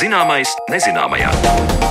Zināmais nezināmajā.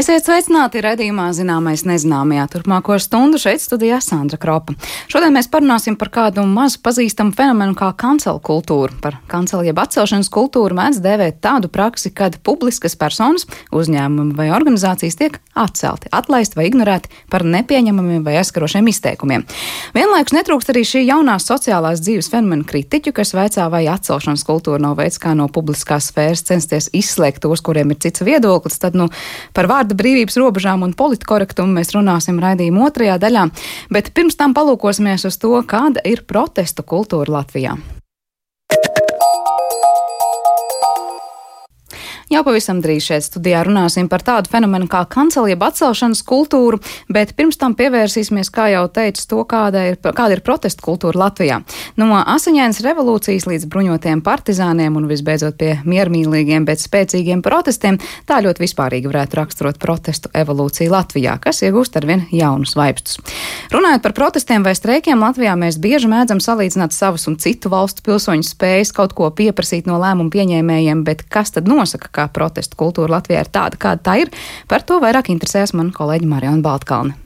Esiet sveicināti redzījumā zināmais nezināmajā. Turpmāko stundu šeit studijā Sandra Kropa. Šodien mēs parunāsim par kādu maz pazīstamu fenomenu kā kancelu kultūru. Par kancelu jeb atcelšanas kultūru mēdz dēvēt tādu praksi, kad publiskas personas, uzņēmumi vai organizācijas tiek atcelti, atlaisti vai ignorēti par nepieņemamiem vai aizskarošiem izteikumiem. Vienlaikus netrūkst arī šī jaunās sociālās dzīves fenomena kritiķu, kas vaicā, vai atcelšanas kultūra nav veids, kā no publiskās sfēras censties izslēgt tos, kuriem ir cits viedoklis. Tad, nu, par vārda brīvības robežām un politkorektumu mēs runāsim raidījuma otrajā daļā, bet pirms tam palūkosimies uz to, kāda ir protestu kultūra Latvijā. Jau pavisam drīz šeit studijā runāsim par tādu fenomenu kā kancelība atcelšanas kultūru, bet pirms tam pievērsīsimies, kā jau teicu, to, kāda ir, kāda ir protestu kultūra Latvijā. No asiņainas revolūcijas līdz bruņotiem partizāniem un visbeidzot pie miermīlīgiem, bet spēcīgiem protestiem, tā ļoti vispārīgi varētu raksturot protestu evolūciju Latvijā, kas iegūst arvien jaunus vaipstus. Runājot par protestiem vai streikiem Latvijā, mēs bieži mēdzam salīdzināt savus un citu valstu pilsoņu spējas kaut ko pieprasīt no lēmumu pieņēmējiem, bet kas tad nosaka, kā protestu kultūra Latvijā ir tāda, kāda tā ir. Par to vairāk interesēs man kolēģi Mariona Baltkalne.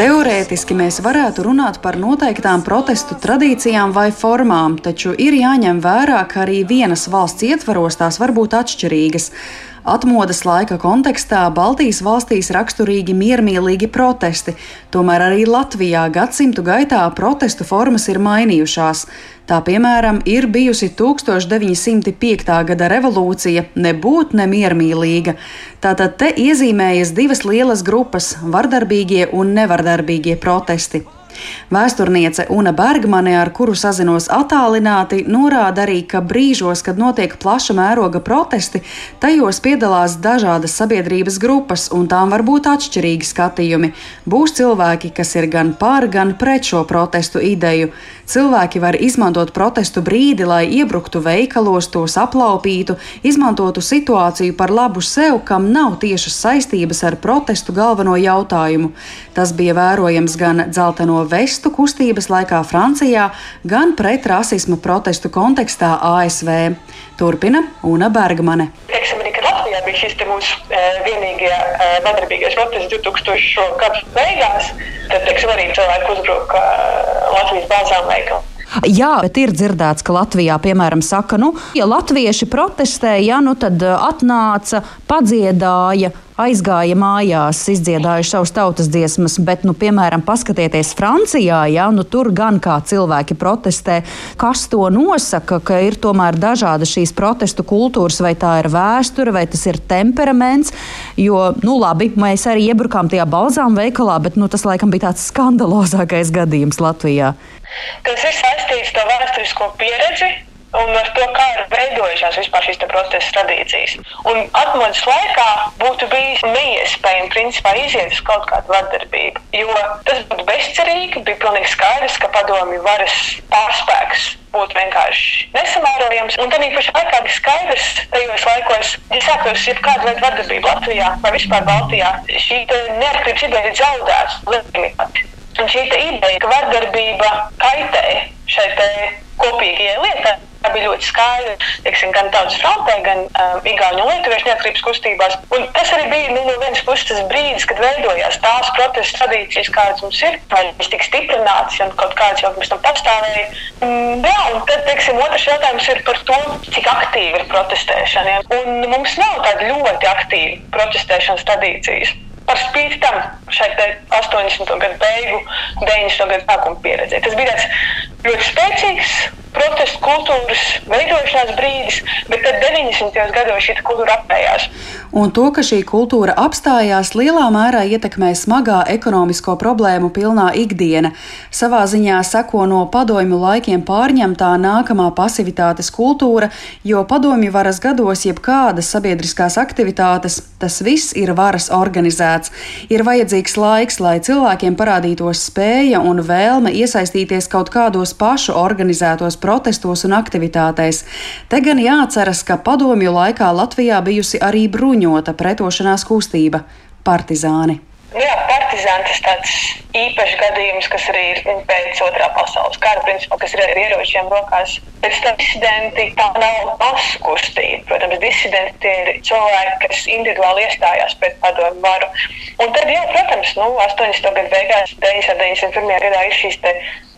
Teorētiski mēs varētu runāt par noteiktām protestu tradīcijām vai formām, taču ir jāņem vērā, ka arī vienas valsts ietvaros tās var būt atšķirīgas. Atmodas laika kontekstā Baltijas valstīs raksturīgi miermīlīgi protesti, tomēr arī Latvijā gadsimtu gaitā protestu formas ir mainījušās. Tā piemēram ir bijusi 1905. gada revolūcija, nebūt nemiermīlīga. Tātad te iezīmējas divas lielas grupas - vardarbīgie un nevardarbīgie protesti. Vēsturniece Una Bergmane, ar kuru sazinos attālināti, norāda arī, ka brīžos, kad notiek plaša mēroga protesti, tajos piedalās dažādas sabiedrības grupas, un tām var būt atšķirīgi skatījumi. Būs cilvēki, kas ir gan par, gan pret šo protestu ideju. Cilvēki var izmantot protestu brīdi, lai iebruktu veikalos, tos aplaupītu, izmantotu situāciju par labu sev, kam nav tiešas saistības ar protestu galveno jautājumu. Tas bija vērojams gan dzelteno vestu kustības laikā Francijā, gan pret rasisma protestu kontekstā ASV. Turpina Una Bergmane. Teiksim, arī, Latvijā bija šis mūsu e, vienīgie e, vardarbīgais protests 2000. gadu beigās. Tad, teiksim, arī cilvēki uzbruka e, Latvijas bāzām veikalam. Jā, bet ir dzirdēts, ka Latvijā, piemēram, saka, nu, ja latvieši protestēja, ja, nu, tad atnāca, padziedāja aizgāja mājās, izdziedājuši savus tautas dziesmas, bet, nu, piemēram, paskatieties Francijā, ja, nu, tur gan kā cilvēki protestē. Kas to nosaka, ka ir tomēr dažādas šīs protestu kultūras, vai tā ir vēsture, vai tas ir temperaments? Jo, nu, labi, mēs arī iebrukām tajā balzām veikalā, bet nu, tas laikam bija tāds skandalozākais gadījums Latvijā. Tas ir saistīts ar vēsturisko pieredzi, un ar to, kā ir veidojušās vispār šīs protesta tradīcijas. Un atmodas laikā būtu bijis neiespējami principā iziet uz kaut kādu vardarbību, jo tas būtu bezcerīgi, bija pilnīgi skaidrs, ka padomju varas pārspēks būtu vienkārši nesamērojams. Un tad īpaši laikā bija skaidrs, tajos laikos, ja sāktos jau kāda veida vardarbība Latvijā vai vispār Baltijā, šī neatkarības ideja ir zaudēta. Un šī ideja, ka vardarbība kaitē šai kopīgajai lietai, Tā bija ļoti skaidra, teiksim, gan tautas frontē, gan um, Igaunijas un Lietuviešu neatkarības kustībās. Un tas arī bija nu, no vienas puses tas brīdis, kad veidojās tās protesta tradīcijas, kādas mums ir, vai viņas tika stiprinātas, un kaut kādas jau pirms tam pastāvēja. Mm, jā, un tad, teiksim, otrs jautājums ir par to, cik aktīvi ir protestēšana. Ja? Un mums nav tāda ļoti aktīva protestēšanas tradīcijas. Par spīti tam šai 80. gadu beigu, 90. gadu sākuma pieredzē. Tas bija tāds ļoti spēcīgs protestu kultūras veidošanās brīdis, bet tad 90. gados šī kultūra apstājās. Un to, ka šī kultūra apstājās, lielā mērā ietekmē smagā ekonomisko problēmu pilnā ikdiena. Savā ziņā seko no padomju laikiem pārņemtā nākamā pasivitātes kultūra, jo padomju varas gados jebkādas sabiedriskās aktivitātes, tas viss ir varas organizēts. Ir vajadzīgs laiks, lai cilvēkiem parādītos spēja un vēlme iesaistīties kaut kādos pašu organizētos protestos un aktivitātēs. Te gan jāatceras, ka padomju laikā Latvijā bijusi arī bruņota pretošanās kustība - partizāni. Nu jā, partizāni tas tāds īpašs gadījums, kas arī ir pēc otrā pasaules kara, principā, kas ir ar ieročiem rokās. Pēc tam disidenti tā nav masu kustība. Protams, disidenti ir cilvēki, kas individuāli iestājās pret padomu varu. Un tad, jā, protams, nu, 80. gadu beigās, 91. gadā ir šīs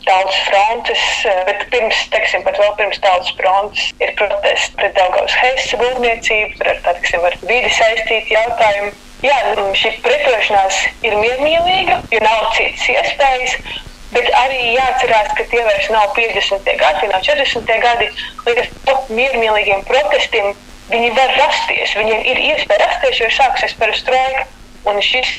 tautas frontes, bet pirms, teiksim, pat vēl pirms tautas frontes ir protesti pret Daugavas Heisa būvniecību, pret, teiksim, ar vidi saistīti jautājumi. Jā, nu, šī pretošanās ir miermīlīga, jo nav citas iespējas. Bet arī jāatcerās, ka tie vairs nav 50. gadi, nav 40. gadi. Līdz ar to miermīlīgiem protestiem viņi var rasties. Viņiem ir iespēja rasties, jo ir sākusies perestroika. Un šis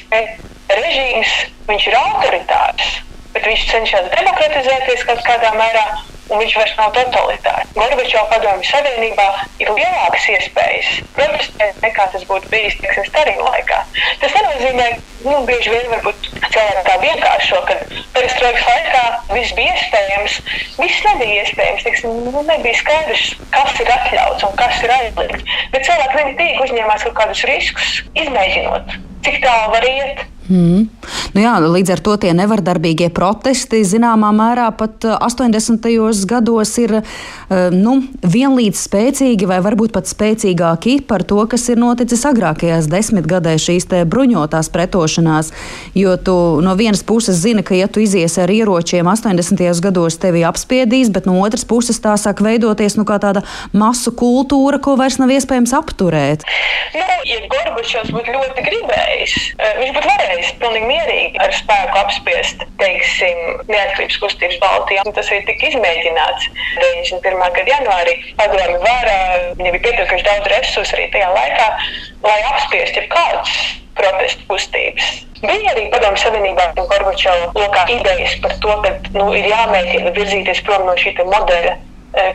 režīms ir autoritārs, bet viņš cenšas demokratizēties kaut kādā mērā un viņš vairs nav totalitārs. Gorbačovā padomju savienībā ir lielākas iespējas protestēt nekā tas būtu bijis teiksim, Stalina laikā. Tas nenozīmē, nu, bieži vien varbūt cilvēki tā vienkāršo, ka perestroikas laikā viss bija iespējams, viss nebija iespējams, teiksim, nu, nebija skaidrs, kas ir atļauts un kas ir aizliegts. Bet cilvēki nemitīgi uzņēmās kaut kādus riskus, izmēģinot, cik tālu var iet. Mm. Nu jā, līdz ar to tie nevardarbīgie protesti zināmā mērā pat 80. Eh, gados ir eh, nu, vienlīdz spēcīgi vai varbūt pat spēcīgāki par to, kas ir noticis agrākajās desmitgadēs šīs bruņotās pretošanās. Jo tu no vienas puses zini, ka ja tu izies ar ieročiem 80. gados, tevi apspiedīs, bet no otras puses tā sāk veidoties nu, tāda masu kultūra, ko vairs nav iespējams apturēt. Nu, ja Gorbačovs būtu ļoti gribējis, eh, viņš būtu varējis varējis pilnīgi mierīgi ar spēku apspiest, teiksim, neatkarības kustības Baltijā. Tas arī tika izmēģināts 91. gada janvārī. Padomi vara, viņiem bija pietiekami daudz resursu arī tajā laikā, lai apspiestu jebkādas protestu kustības. Bija arī Padomu Savienībā un Gorbačova lokā idejas par to, ka nu, ir jāmēģina virzīties prom no šī modeļa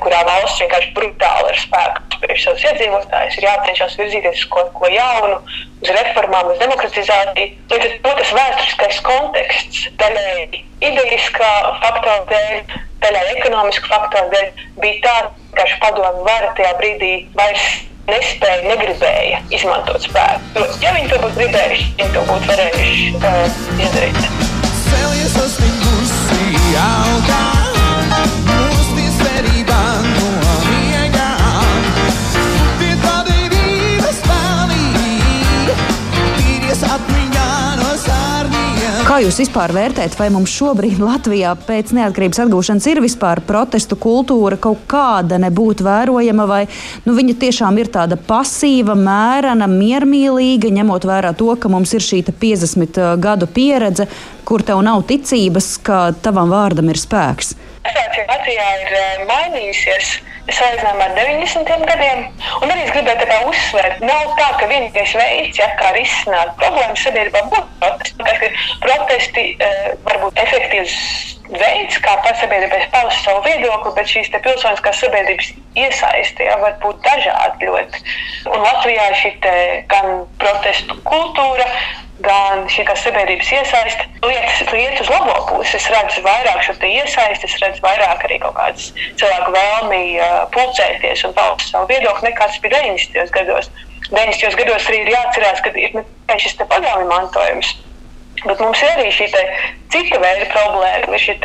kurā valsts vienkārši brutāli ar spēku spiež savus iedzīvotājus, ir jācenšas virzīties uz kaut ko jaunu, uz reformām, uz demokratizāciju. Līdz ar to tas vēsturiskais konteksts, daļai idejiskā faktora dēļ, daļai ekonomiska faktora dēļ, bija tāds, ka padomu vara tajā brīdī vairs nespēja, negribēja izmantot spēku. Ja viņi to būtu gribējuši, viņi to būtu varējuši uh, izdarīt. Cēlies uz viņu, augā. Kā jūs vispār vērtējat, vai mums šobrīd Latvijā pēc neatkarības atgūšanas ir vispār protestu kultūra kaut kāda nebūtu vērojama, vai nu, viņa tiešām ir tāda pasīva, mērena, miermīlīga, ņemot vērā to, ka mums ir šī 50 uh, gadu pieredze, kur tev nav ticības, ka tavam vārdam ir spēks? Situācija Latvijā ir uh, mainījusies salīdzinājumā ar 90. gadiem. Un arī es gribētu uzsvērt, nav tā, ka vienīgais veids, ja, kā risināt problēmas sabiedrībā, būtu protesti. Protesti uh, var būt efektīvs veids, kā sabiedrībai paust savu viedokli, bet šīs pilsoniskās sabiedrības iesaiste ja, var būt dažādi ļoti. Un Latvijā šī gan protestu kultūra, gan šī sabiedrības iesaiste lietas liet uz labo pusi. Es redzu vairāk šo iesaisti, es redzu vairāk arī kaut kādas cilvēku vēlmi uh, pulcēties un paust savu viedokli nekā tas bija 90. gados. 90. gados arī ir jāatcerās, ka ir ne tikai šis padomju mantojums, bet mums ir arī šī cita veida problēma. Ir šī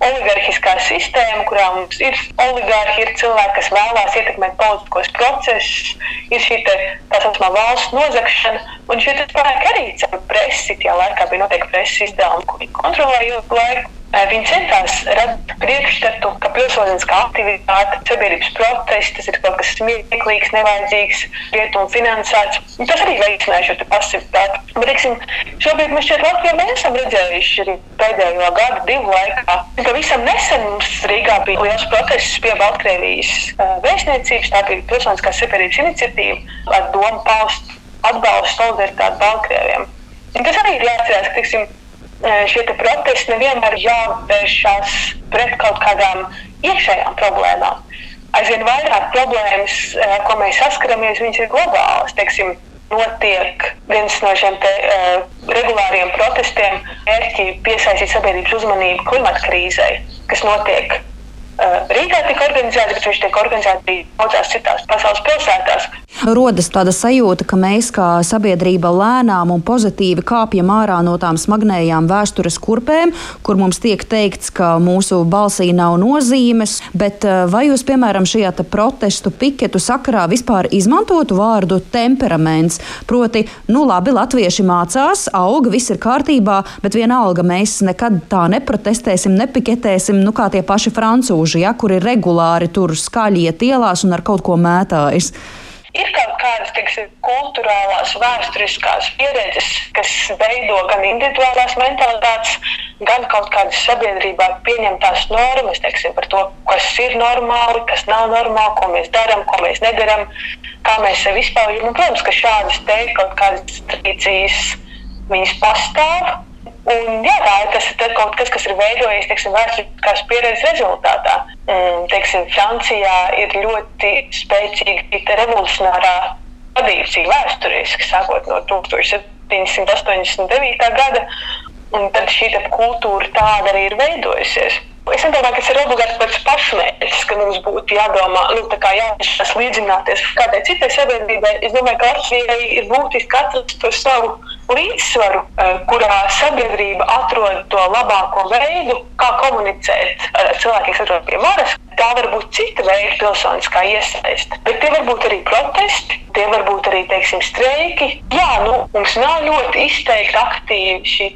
oligarhiskā sistēma, kurā mums ir oligārhi, ir cilvēki, kas vēlās ietekmēt politiskos procesus, ir šī te, tā saucamā valsts nozagšana, un šie spēki arī caur presi, tajā laikā bija noteikti preses izdevumi, ko viņi kontrolēja ilgu laiku. Viņi centās radīt priekšstatu, ka pilsoniskā aktivitāte, sabiedrības protests ir kaut kas smieklīgs, nevajadzīgs, rietumu finansēts. Un tas arī veicināja šo pasivitāti. Bet, teiksim, šobrīd mēs šeit Latvijā neesam redzējuši arī pēdējo gadu, divu laikā. Pavisam nesen mums Rīgā bija liels protests pie Baltkrievijas vēstniecības. Tā bija pilsoniskās sabiedrības iniciatīva ar domu paust atbalstu solidaritāti Baltkrieviem. Un tas arī ir jāatcerās, ka, teiksim, šie protesti nevienmēr jāvēršas pret kaut kādām iekšējām problēmām. Aizvien vairāk problēmas, ko mēs saskaramies, ir globālas. Teiksim, notiek viens no šiem te, uh, regulāriem protestiem, mērķi piesaistīt sabiedrības uzmanību klimata krīzei, kas notiek Rīgā tika organizēti, bet viņš tiek organizēti arī daudzās citās pasaules pilsētās. Rodas tāda sajūta, ka mēs kā sabiedrība lēnām un pozitīvi kāpjam ārā no tām smagnējām vēstures kurpēm, kur mums tiek teikts, ka mūsu balsī nav nozīmes. Bet vai jūs, piemēram, šajā protestu piketu sakarā vispār izmantotu vārdu temperaments? Proti, nu labi, latvieši mācās, auga, viss ir kārtībā, bet vienalga mēs nekad tā neprotestēsim, nepiketēsim, nu kā tie paši francūži, ja, kuri regulāri tur skaļi iet ielās un ar kaut ko mētājas. Ir kaut kādas teiksim, kultūrālās, vēsturiskās pieredzes, kas veido gan individuālās mentalitātes, gan kaut kādas sabiedrībā pieņemtās normas teiksim, par to, kas ir normāli, kas nav normāli, ko mēs darām, ko mēs nedarām, kā mēs sevi izpaujam. Protams, ka šādas te kaut kādas tradīcijas viņas pastāv. Un, jā, tā tas, ir kaut kas, kas ir veidojies teiksim, vēsturiskās pieredzes rezultātā. Mm, teiksim, Francijā ir ļoti spēcīga revolucionārā tradīcija vēsturiski, sākot no 1789. gada. Un tad šī kultūra tāda arī ir veidojusies. Es nedomāju, ka tas ir obligāti pēc pašmērķis, ka mums būtu jādomā, nu, tā kā jāatšķiras līdzināties kādai citai sabiedrībai. Es domāju, ka Latvijai ir būtiski atrast to savu līdzsvaru, eh, kurā sabiedrība atrod to labāko veidu, kā komunicēt ar cilvēkiem, kas atrodas pie varas. Tā var būt cita veida pilsoniskā iesaiste, bet tie var būt arī protesti, tie var būt arī teiksim, streiki. Jā, nu, mums nav ļoti izteikti aktīvi šī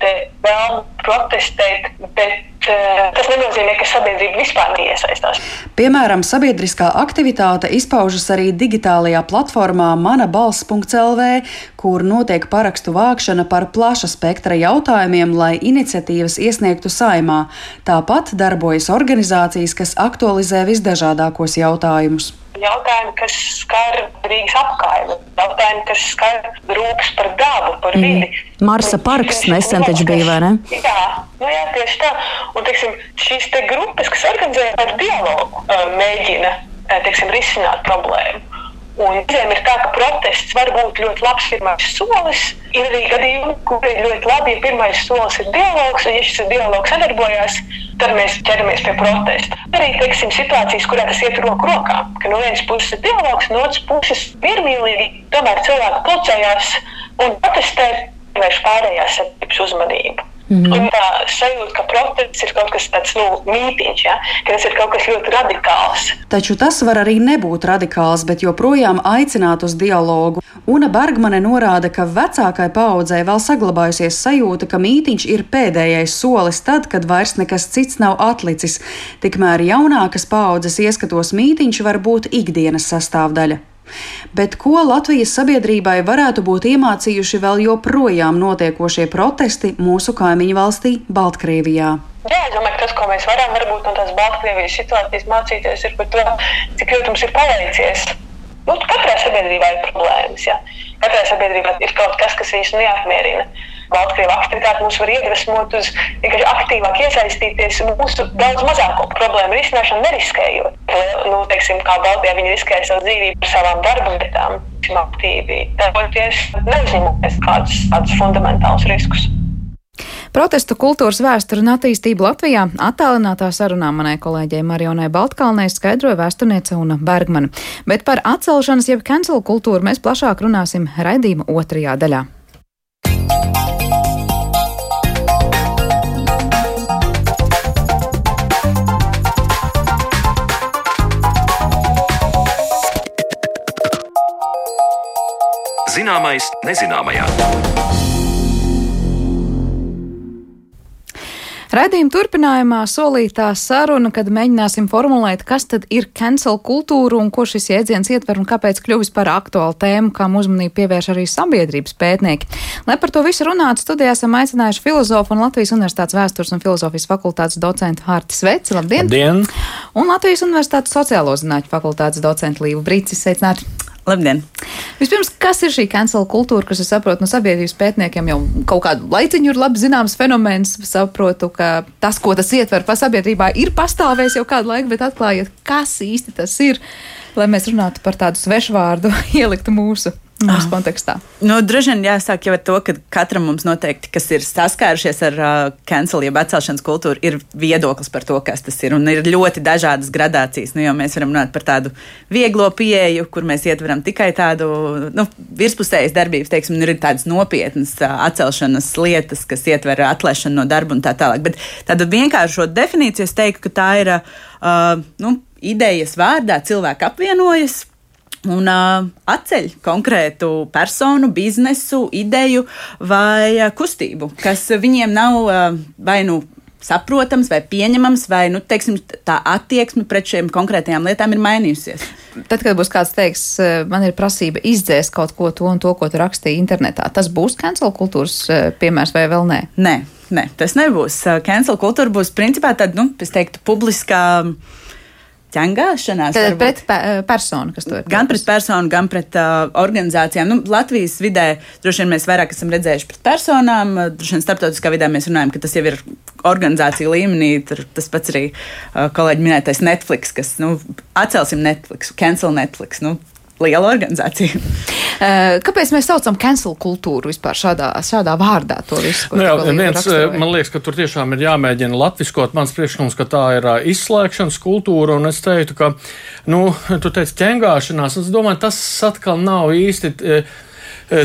vēlme protestēt, bet Eh, tas nenozīmē, ka sabiedrība vispār neiesaistās. Piemēram, sabiedriskā aktivitāte izpaužas arī digitālajā platformā manabalss.lv, kur notiek parakstu vākšana par plaša spektra jautājumiem, lai iniciatīvas iesniegtu saimā. Tāpat darbojas organizācijas, kas aktualizē visdažādākos jautājumus jautājumi, kas skar Rīgas apkaimi, jautājumi, kas skar rūpes par dabu, par mm. vidi. Mm. Marsa parks nesen taču bija, vai ne? Jā, nu jā, tieši tā. Un, teiksim, šīs te grupas, kas organizē ar dialogu, mēģina, teiksim, risināt problēmu. Un reizēm ir tā, ka protests var būt ļoti labs pirmais solis. Ir arī gadījumi, kur ir ļoti labi, ja pirmais solis ir dialogs, un ja šis dialogs sadarbojās, tad mēs ķeramies pie protesta. Arī teiksim, situācijas, kurā tas iet roku rokā, ka no vienas puses ir dialogs, no otras puses miermīlīgi, tomēr cilvēki pulcējās un protestē, vērš pārējās sabiedrības uzmanību. Mm -hmm. Un tā sajūta, ka protests ir kaut kas tāds nu, mītīgs, ja? ka tas ir kaut kas ļoti radikāls. Taču tas var arī nebūt radikāls, bet joprojām aicināt uz dialogu. Una Bergmane norāda, ka vecākai paudzei vēl saglabājusies sajūta, ka mītīņš ir pēdējais solis tad, kad vairs nekas cits nav atlicis. Tikmēr jaunākas paudzes ieskatos mītīņš var būt ikdienas sastāvdaļa. Bet ko Latvijas sabiedrībai varētu būt iemācījuši vēl joprojām notiekošie protesti mūsu kaimiņu valstī, Baltkrievijā? Jā, es domāju, ka tas, ko mēs varam varbūt no tās Baltkrievijas situācijas mācīties, ir par to, cik ļoti mums ir paveicies. Nu, katrā sabiedrībā ir problēmas. Jā. Katrā sabiedrībā ir kaut kas, kas viņus neapmierina. Baltkrievijas aktivitāte mūs var iedvesmot uz vienkārši aktīvāk iesaistīties mūsu daudz mazāko problēmu risināšanu, neriskējot. Nu, teiksim, kā Baltijā viņi riskēja savu dzīvību par savām darba vietām, aktīvi darboties, neuzņemoties kādus tādus fundamentālus riskus. Protestu kultūras vēsturi un attīstību Latvijā attālinātā sarunā manai kolēģei Marionai Baltkalnei skaidroja vēsturniece Una Bergmana. Bet par atcelšanas jeb cancel kultūru mēs plašāk runāsim raidījuma otrajā daļā. Zināmais nezināmajā. Radījuma turpinājumā solītā saruna, kad mēģināsim formulēt, kas tad ir cancel kultūra un ko šis jēdziens ietver un kāpēc kļuvis par aktuālu tēmu, kam uzmanību pievērš arī sabiedrības pētnieki. Lai par to visu runātu, studijā esam aicinājuši filozofu un Latvijas Universitātes vēstures un filozofijas fakultātes docentu Hārti Sveci. Labdien! Labdien! Un Latvijas Universitātes sociālo zinātņu fakultātes docentu Līvu Brīcis. Sveicināti! Labdien! Vispirms, kas ir šī cancel kultūra, kas, es saprotu, no sabiedrības pētniekiem jau kaut kādu laiciņu ir labi zināms fenomens. Saprotu, ka tas, ko tas ietver pa sabiedrībā, ir pastāvējis jau kādu laiku, bet atklājiet, kas īsti tas ir, lai mēs runātu par tādu svešvārdu, ieliktu mūsu mūsu kontekstā? Nu, droši vien jāsāk jau ar to, ka katram mums noteikti, kas ir saskārušies ar uh, cancel, jeb atcelšanas kultūru, ir viedoklis par to, kas tas ir. Un ir ļoti dažādas gradācijas. Nu, mēs varam runāt par tādu vieglo pieeju, kur mēs ietveram tikai tādu nu, virspusējas darbības, teiksim, ir tādas nopietnas uh, atcelšanas lietas, kas ietver atlaišanu no darba un tā tālāk. Bet tādu vienkāršo definīciju es teiktu, ka tā ir uh, nu, idejas vārdā cilvēki apvienojas un uh, atceļ konkrētu personu, biznesu, ideju vai uh, kustību, kas viņiem nav uh, vai nu saprotams, vai pieņemams, vai nu, teiksim, tā attieksme pret šiem konkrētajām lietām ir mainījusies. Tad, kad būs kāds teiks, man ir prasība izdzēst kaut ko to un to, ko tu rakstīji internetā, tas būs cancel kultūras piemērs vai vēl nē? Nē, nē tas nebūs. Cancel kultūra būs principā tāda, nu, es teiktu, publiskā ķengāšanās. Tad pret pe personu, kas to ir. Gan pret personu, gan pret uh, organizācijām. Nu, Latvijas vidē droši vien mēs vairāk esam redzējuši pret personām. Droši vien starptautiskā vidē mēs runājam, ka tas jau ir organizācija līmenī. Tur tas pats arī uh, kolēģi minētais Netflix, kas nu, atcelsim Netflix, cancel Netflix. Nu, liela organizācija. Eh, kāpēc mēs saucam cancel kultūru vispār šādā, šādā vārdā? Visu, nu, jā, viens, raksturoja? man liekas, ka tur tiešām ir jāmēģina latviskot. Mans priekšlikums, ka tā ir izslēgšanas kultūra, un es teiktu, ka, nu, tu teici ķengāšanās, es domāju, tas atkal nav īsti E,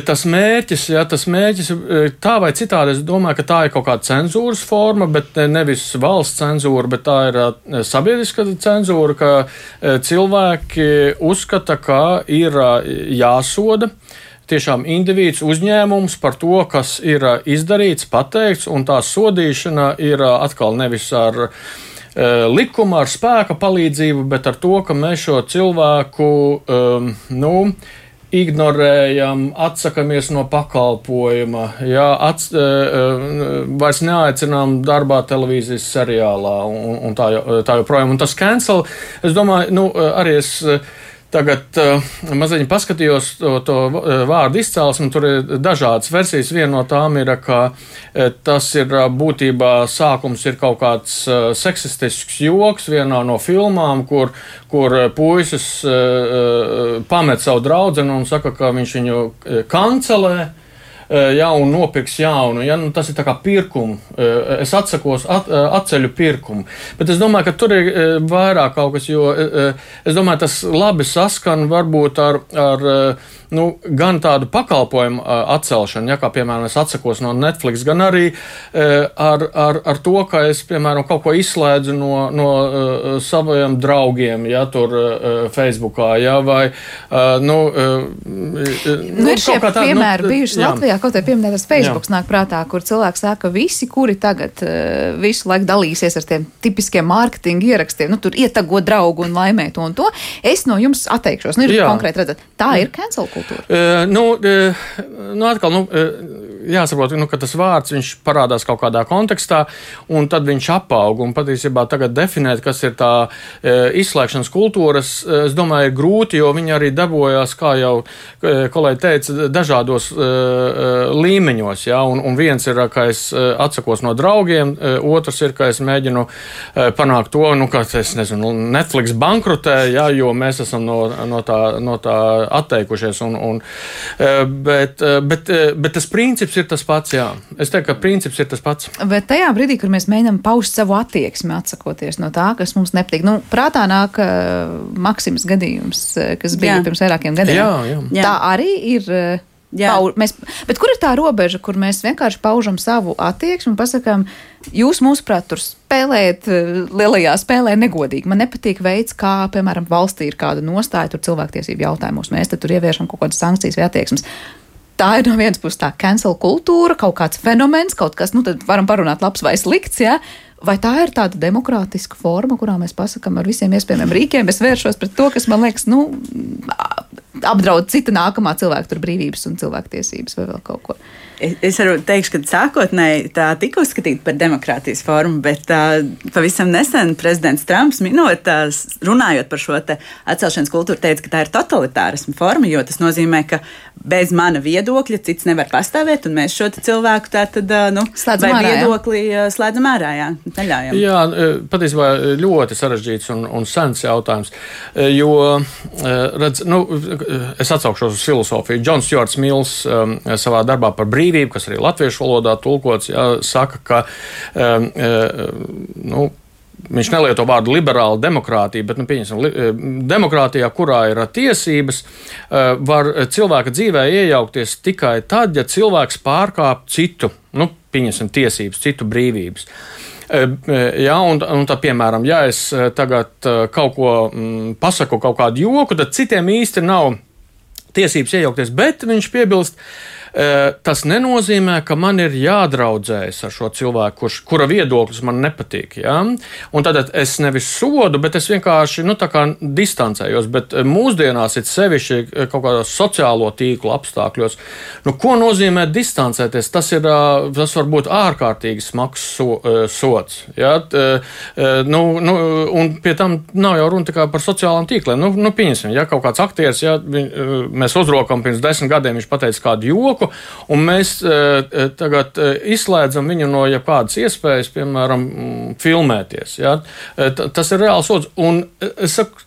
tas mērķis, ja tas mērķis e, tā vai citādi, es domāju, ka tā ir kaut kāda cenzūras forma, bet nevis valsts cenzūra, bet tā ir sabiedriska cenzūra, ka cilvēki uzskata, ka ir jāsoda tiešām indivīds uzņēmums par to, kas ir izdarīts, pateikts, un tā sodīšana ir atkal nevis ar likuma, ar spēka palīdzību, bet ar to, ka mēs šo cilvēku, um, nu, ignorējam, atsakāmies no pakalpojuma, jā, ats, e, e, vairs neaicinām darbā televīzijas seriālā un, un tā, tā joprojām. Un tas cancel, es domāju, nu, arī es Tagad uh, mazliet paskatījos to, to uh, vārdu izcelsmi. Tur ir dažādas versijas. Viena no tām ir, ka uh, tas ir būtībā sākums ir kaut kāds uh, seksistisks joks vienā no filmām, kur, kur puisis uh, pamet savu draugu un saka, ka viņš viņu kancelē. Eh, ja, un nopirks jaunu. Ja, nu, tas ir kā pirkums. Eh, es atsakos, at, eh, atceļu pirkumu. Bet es domāju, ka tur ir vairāk kaut kas, jo es domāju, tas labi saskan varbūt ar. ar nu, gan tādu pakalpojumu atcelšanu, ja kā piemēram es atsakos no Netflix, gan arī ar, ar, ar to, ka es piemēram kaut ko izslēdzu no, no saviem draugiem, ja tur Facebookā, ja, vai nu, nu, ir šie tā, piemēri nu, bijuši jā. Latvijā, kaut vai pieminētas Facebook jā. nāk prātā, kur cilvēks saka, ka visi, kuri tagad visu laiku dalīsies ar tiem tipiskiem mārketinga ierakstiem, nu tur ietago draugu un laimē to un to, es no jums atteikšos. Nu, ir konkrēti redzat, tā ir cancel kultūra? Uh, nu, uh, nu, atkal, nu, uh, jāsaprot, nu, ka tas vārds parādās kaut kādā kontekstā, un tad viņš apaug. Un patiesībā tagad definēt, kas ir tā uh, izslēgšanas kultūra, es domāju, ir grūti, jo viņi arī darbojās, kā jau uh, kolēģi teica, dažādos uh, līmeņos. Ja? Un, un viens ir, ka es atsakos no draugiem, otrs ir, ka es mēģinu panākt to, nu, ka es nezinu, Netflix bankrotē, ja, jo mēs esam no, no, tā, no tā atteikušies. Un, un, bet, bet, bet tas princips ir tas pats. Jā. Es teiktu, ka princips ir tas pats. Bet tajā brīdī, kad mēs mēģinām paust savu attieksmi, atsakoties no tā, kas mums nepatīk, nu, prātā nāk uh, Maksims gadījums, kas bija jā. pirms vairākiem gadiem. Jā, jā. Tā arī ir. Uh, Pauž, mēs, bet kur ir tā robeža, kur mēs vienkārši paužam savu attieksmi un pasakām, jūs, mūsuprāt, tur spēlējat lielajā spēlē negodīgi. Man nepatīk veids, kā, piemēram, valstī ir kāda nostāja tur cilvēktiesību jautājumos. Mēs tur ieviešam kaut kādas sankcijas vai attieksmes. Tā ir no vienas puses tā cancel kultūra, kaut kāds fenomens, kaut kas, nu tad varam parunāt labs vai slikts, jā. Ja? Vai tā ir tāda demokrātiska forma, kurā mēs pasakām ar visiem iespējamiem rīkiem, es vēršos pret to, kas man liekas, nu, apdraud cita nākamā cilvēka brīvības un cilvēktiesības vai vēl kaut ko? Es varu teikt, ka sākotnēji tā tika uzskatīta par demokrātijas formu, bet uh, pavisam nesen prezidents Trumps minot, uh, runājot par šo atcelšanas kultūru, teica, ka tā ir totalitārisma forma, jo tas nozīmē, ka bez mana viedokļa cits nevar pastāvēt, un mēs šo cilvēku tā tad, uh, nu, slēdzam ārā, viedokli jā. slēdzam ārā, jā, neļaujam. Jā, patiesībā ļoti sarežģīts un, un sens jautājums, jo, redz, nu, es atsaukšos uz filosofiju. Džons Jords Mills um, savā darbā par brīvību, kas arī latviešu valodā tulkots, jā, saka, ka um, nu, Viņš nelieto vārdu liberāla demokrātija, bet, nu, pieņemsim, li, demokrātijā, kurā ir tiesības, var cilvēka dzīvē iejaukties tikai tad, ja cilvēks pārkāp citu, nu, pieņemsim, tiesības, citu brīvības. Jā, un, un tā, piemēram, ja es tagad kaut ko pasaku, kaut kādu joku, tad citiem īsti nav tiesības iejaukties, bet viņš piebilst, Tas nenozīmē, ka man ir jādraudzējas ar šo cilvēku, kurš, kura viedoklis man nepatīk. Ja? Un tad es nevis sodu, bet es vienkārši nu, distancējos. Bet mūsdienās ir sevišķi kaut kādos sociālo tīklu apstākļos. Nu, ko nozīmē distancēties? Tas, ir, tas var būt ārkārtīgi smags so, sots. Ja? Nu, nu, un pie tam nav jau runa tikai par sociālām tīkliem. Nu, nu, pieņemsim, ja kaut kāds aktieris, ja, mēs uzrokam pirms desmit gadiem, viņš pateica kādu joku joku, un mēs uh, tagad uh, izslēdzam viņu no jebkādas iespējas, piemēram, mm, filmēties. Ja? Tas ir reāls sods. Un saku,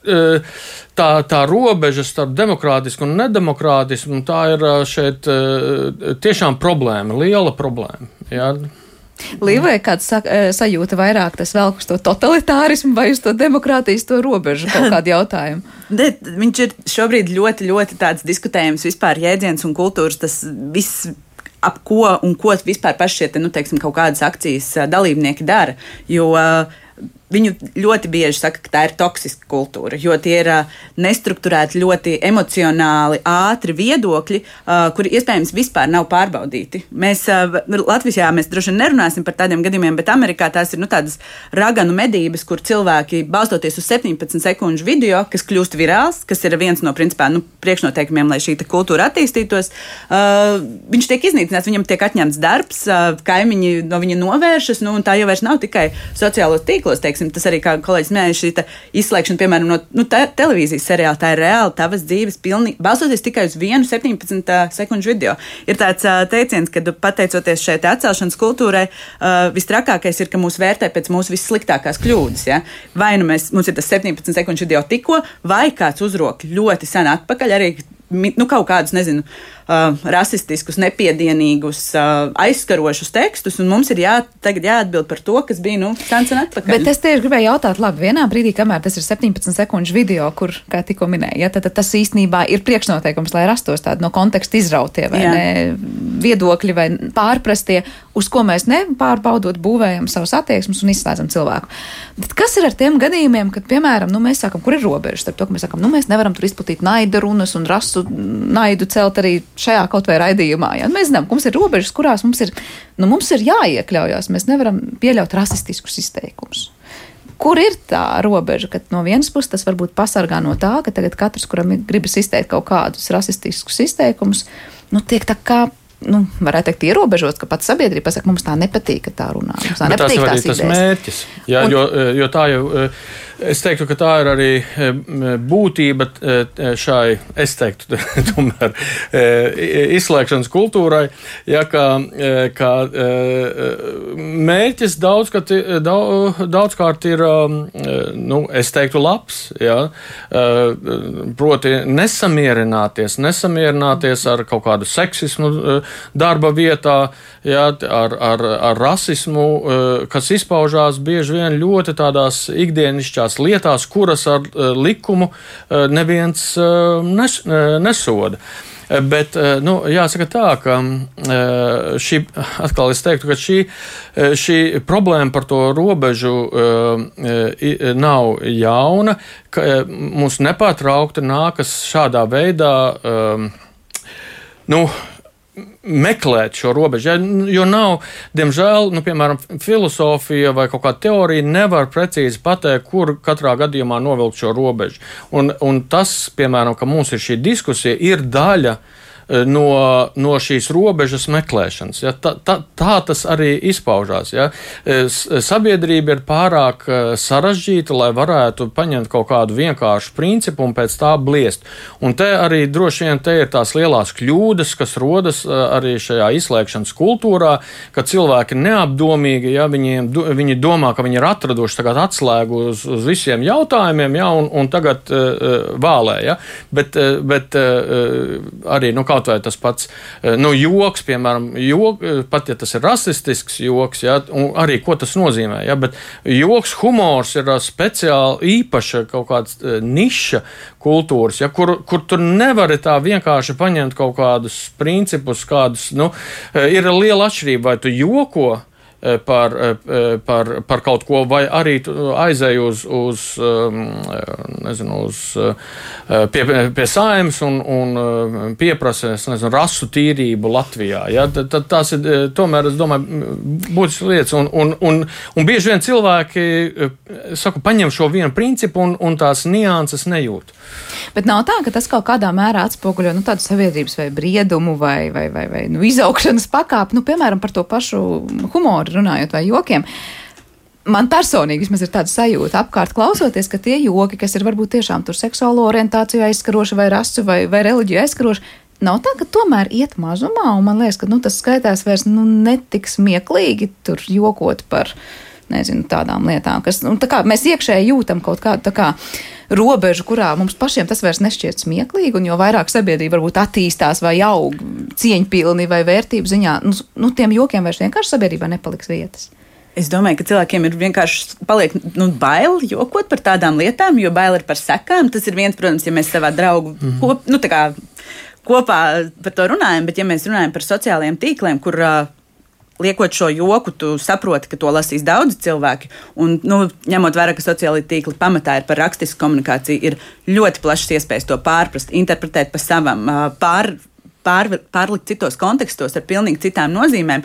tā, tā robeža starp demokrātisku un nedemokrātisku, tā ir šeit tiešām problēma, liela problēma. Ja? Līvai kāds sajūta vairāk tas velk uz to totalitārismu vai uz to demokrātijas to robežu kaut kādu jautājumu? De, viņš ir šobrīd ļoti, ļoti tāds diskutējams vispār jēdziens un kultūras tas viss ap ko un ko vispār paši šie nu, teiksim, kaut kādas akcijas dalībnieki dara. Jo Viņu ļoti bieži saka, ka tā ir toksiska kultūra, jo tie ir uh, nestruktūrēti, ļoti emocionāli, ātri viedokļi, uh, kuri iespējams vispār nav pārbaudīti. Mēs uh, Latvijā mēs droši vien nerunāsim par tādiem gadījumiem, bet Amerikā tās ir nu, tādas raganu medības, kur cilvēki balstoties uz 17 sekundžu video, kas kļūst virāls, kas ir viens no principā, nu, priekšnoteikumiem, lai šī kultūra attīstītos, uh, viņš tiek iznīcināts, viņam tiek atņemts darbs, uh, kaimiņi no viņa novēršas, nu, un tā jau vairs nav tikai sociālos tīklos. Teiksim, teiksim, tas arī, kā kolēģis minēja, šī izslēgšana, piemēram, no nu, te, televīzijas seriāla, tā ir reāli tavas dzīves, pilnīgi, balstoties tikai uz vienu 17 sekundžu video. Ir tāds uh, teiciens, ka pateicoties šai atcelšanas kultūrai, uh, vistrakākais ir, ka mūs vērtē pēc mūsu vissliktākās kļūdas. Ja? Vai nu mēs, mums ir tas 17 sekundžu video tikko, vai kāds uzrok ļoti sen atpakaļ, arī nu, kaut kādus, nezinu, uh, rasistiskus, nepiedienīgus, uh, aizskarošus tekstus, un mums ir jā, tagad jāatbild par to, kas bija nu, sens un atpakaļ. Bet es tieši gribēju jautāt, labi, vienā brīdī, kamēr tas ir 17 sekundžu video, kur, kā tikko minēja, ja, tad, tad tas īstenībā ir priekšnoteikums, lai rastos tādi no konteksta izrautie vai jā. ne, viedokļi vai pārprastie, uz ko mēs nepārbaudot būvējam savus attieksmes un izslēdzam cilvēku. Bet kas ir ar tiem gadījumiem, kad, piemēram, nu, mēs sakam, kur ir robeža starp to, ka mēs sakam, nu, mēs nevaram tur izplatīt naida runas un rasu naidu celt arī šajā kaut vai raidījumā. Ja? Mēs zinām, ka mums ir robežas, kurās mums ir, nu, mums ir jāiekļaujas. Mēs nevaram pieļaut rasistiskus izteikumus. Kur ir tā robeža, ka no vienas puses tas varbūt pasargā no tā, ka tagad katrs, kuram gribas izteikt kaut kādus rasistiskus izteikumus, nu, tiek tā kā nu, varētu teikt, ierobežots, ka pats sabiedrība pasaka, mums tā nepatīk, ka tā runā. Mums tā Bet nepatīk tas ir tas mērķis. Jā, un, jo, jo tā jau Es teiktu, ka tā ir arī e, būtība e, šai, es teiktu, tomēr e, izslēgšanas kultūrai, ja, kā, kā mērķis daudzkārt, daudz, daudzkārt ir, nu, es teiktu, labs, ja, proti nesamierināties, nesamierināties ar kaut kādu seksismu darba vietā, ja, ar, ar, ar rasismu, kas izpaužās bieži vien ļoti tādās ikdienišķās tādās lietās, kuras ar uh, likumu uh, neviens uh, nes, nesoda. Bet nu, jāsaka tā, ka šī, atkal es teiktu, ka šī, šī problēma par to robežu nav jauna, ka mums nepārtraukti nākas šādā veidā. Nu, meklēt šo robežu. Jo nav, diemžēl, nu, piemēram, filozofija vai kaut kāda teorija nevar precīzi pateikt, kur katrā gadījumā novilkt šo robežu. Un, un tas, piemēram, ka mums ir šī diskusija, ir daļa no, no šīs robežas meklēšanas. Ja? Tā, tā, tā tas arī izpaužās. Ja? Sabiedrība ir pārāk sarežģīta, lai varētu paņemt kaut kādu vienkāršu principu un pēc tā bliest. Un te arī droši vien te ir tās lielās kļūdas, kas rodas arī šajā izslēgšanas kultūrā, ka cilvēki neapdomīgi, ja viņiem, viņi domā, ka viņi ir atraduši atslēgu uz, uz visiem jautājumiem, ja, un, un tagad uh, vālē. Ja, bet, bet uh, arī nu, kaut vai tas pats uh, nu, joks, piemēram, jok, pat ja tas ir rasistisks joks, ja, arī ko tas nozīmē. Ja, bet joks, humors ir speciāli īpaša kaut kāda uh, niša kultūras, ja, kur, kur tur nevar tā vienkārši paņemt kaut kādus principus, kādus, nu, ir liela atšķirība, vai tu joko par, eh, eh, par, par kaut ko, vai arī aizēju uz, uz, ehm, nezinu, uz pie, pie saimnes un, un pieprasa nezinu, rasu tīrību Latvijā. Ja? Tad, tad tās ir tomēr, es domāju, būtiskas lietas. Un, un, un, un bieži vien cilvēki saku, paņem šo vienu principu un, un tās nianses nejūt. Bet nav tā, ka tas kaut kādā mērā atspoguļo nu, tādu sabiedrības vai briedumu vai, vai, vai, vai nu, izaugšanas pakāpi, nu, piemēram, par to pašu humoru runājot vai jokiem. Man personīgi vismaz ir tāda sajūta, apkārt klausoties, ka tie joki, kas ir varbūt tiešām tur seksuālo orientāciju aizskaroši vai rasu vai, vai reliģiju aizskaroši, nav tā, ka tomēr iet mazumā, un man liekas, ka nu, tas skaitās vairs nu, netik smieklīgi tur jokot par nezinu, tādām lietām, kas nu, tā kā, mēs iekšēji jūtam kaut kādu kā, robežu, kurā mums pašiem tas vairs nešķiet smieklīgi, un jo vairāk sabiedrība varbūt attīstās vai aug cieņpilni vai vērtību ziņā, nu, nu tiem jokiem vairs vienkārši sabiedrībā nepaliks vietas. Es domāju, ka cilvēkiem ir vienkārši paliek, nu, bail jokot par tādām lietām, jo bail ir par sekām. Tas ir viens, protams, ja mēs savā draugu mm -hmm. kop, nu, kā, kopā par to runājam, bet ja mēs runājam par sociālajiem tīkliem, kur uh, liekot šo joku, tu saproti, ka to lasīs daudzi cilvēki. Un, nu, ņemot vērā, ka sociālajie tīkli pamatā ir par rakstisku komunikāciju, ir ļoti plašas iespējas to pārprast, interpretēt pa savam, pār, pār, pārlikt citos kontekstos ar pilnīgi citām nozīmēm.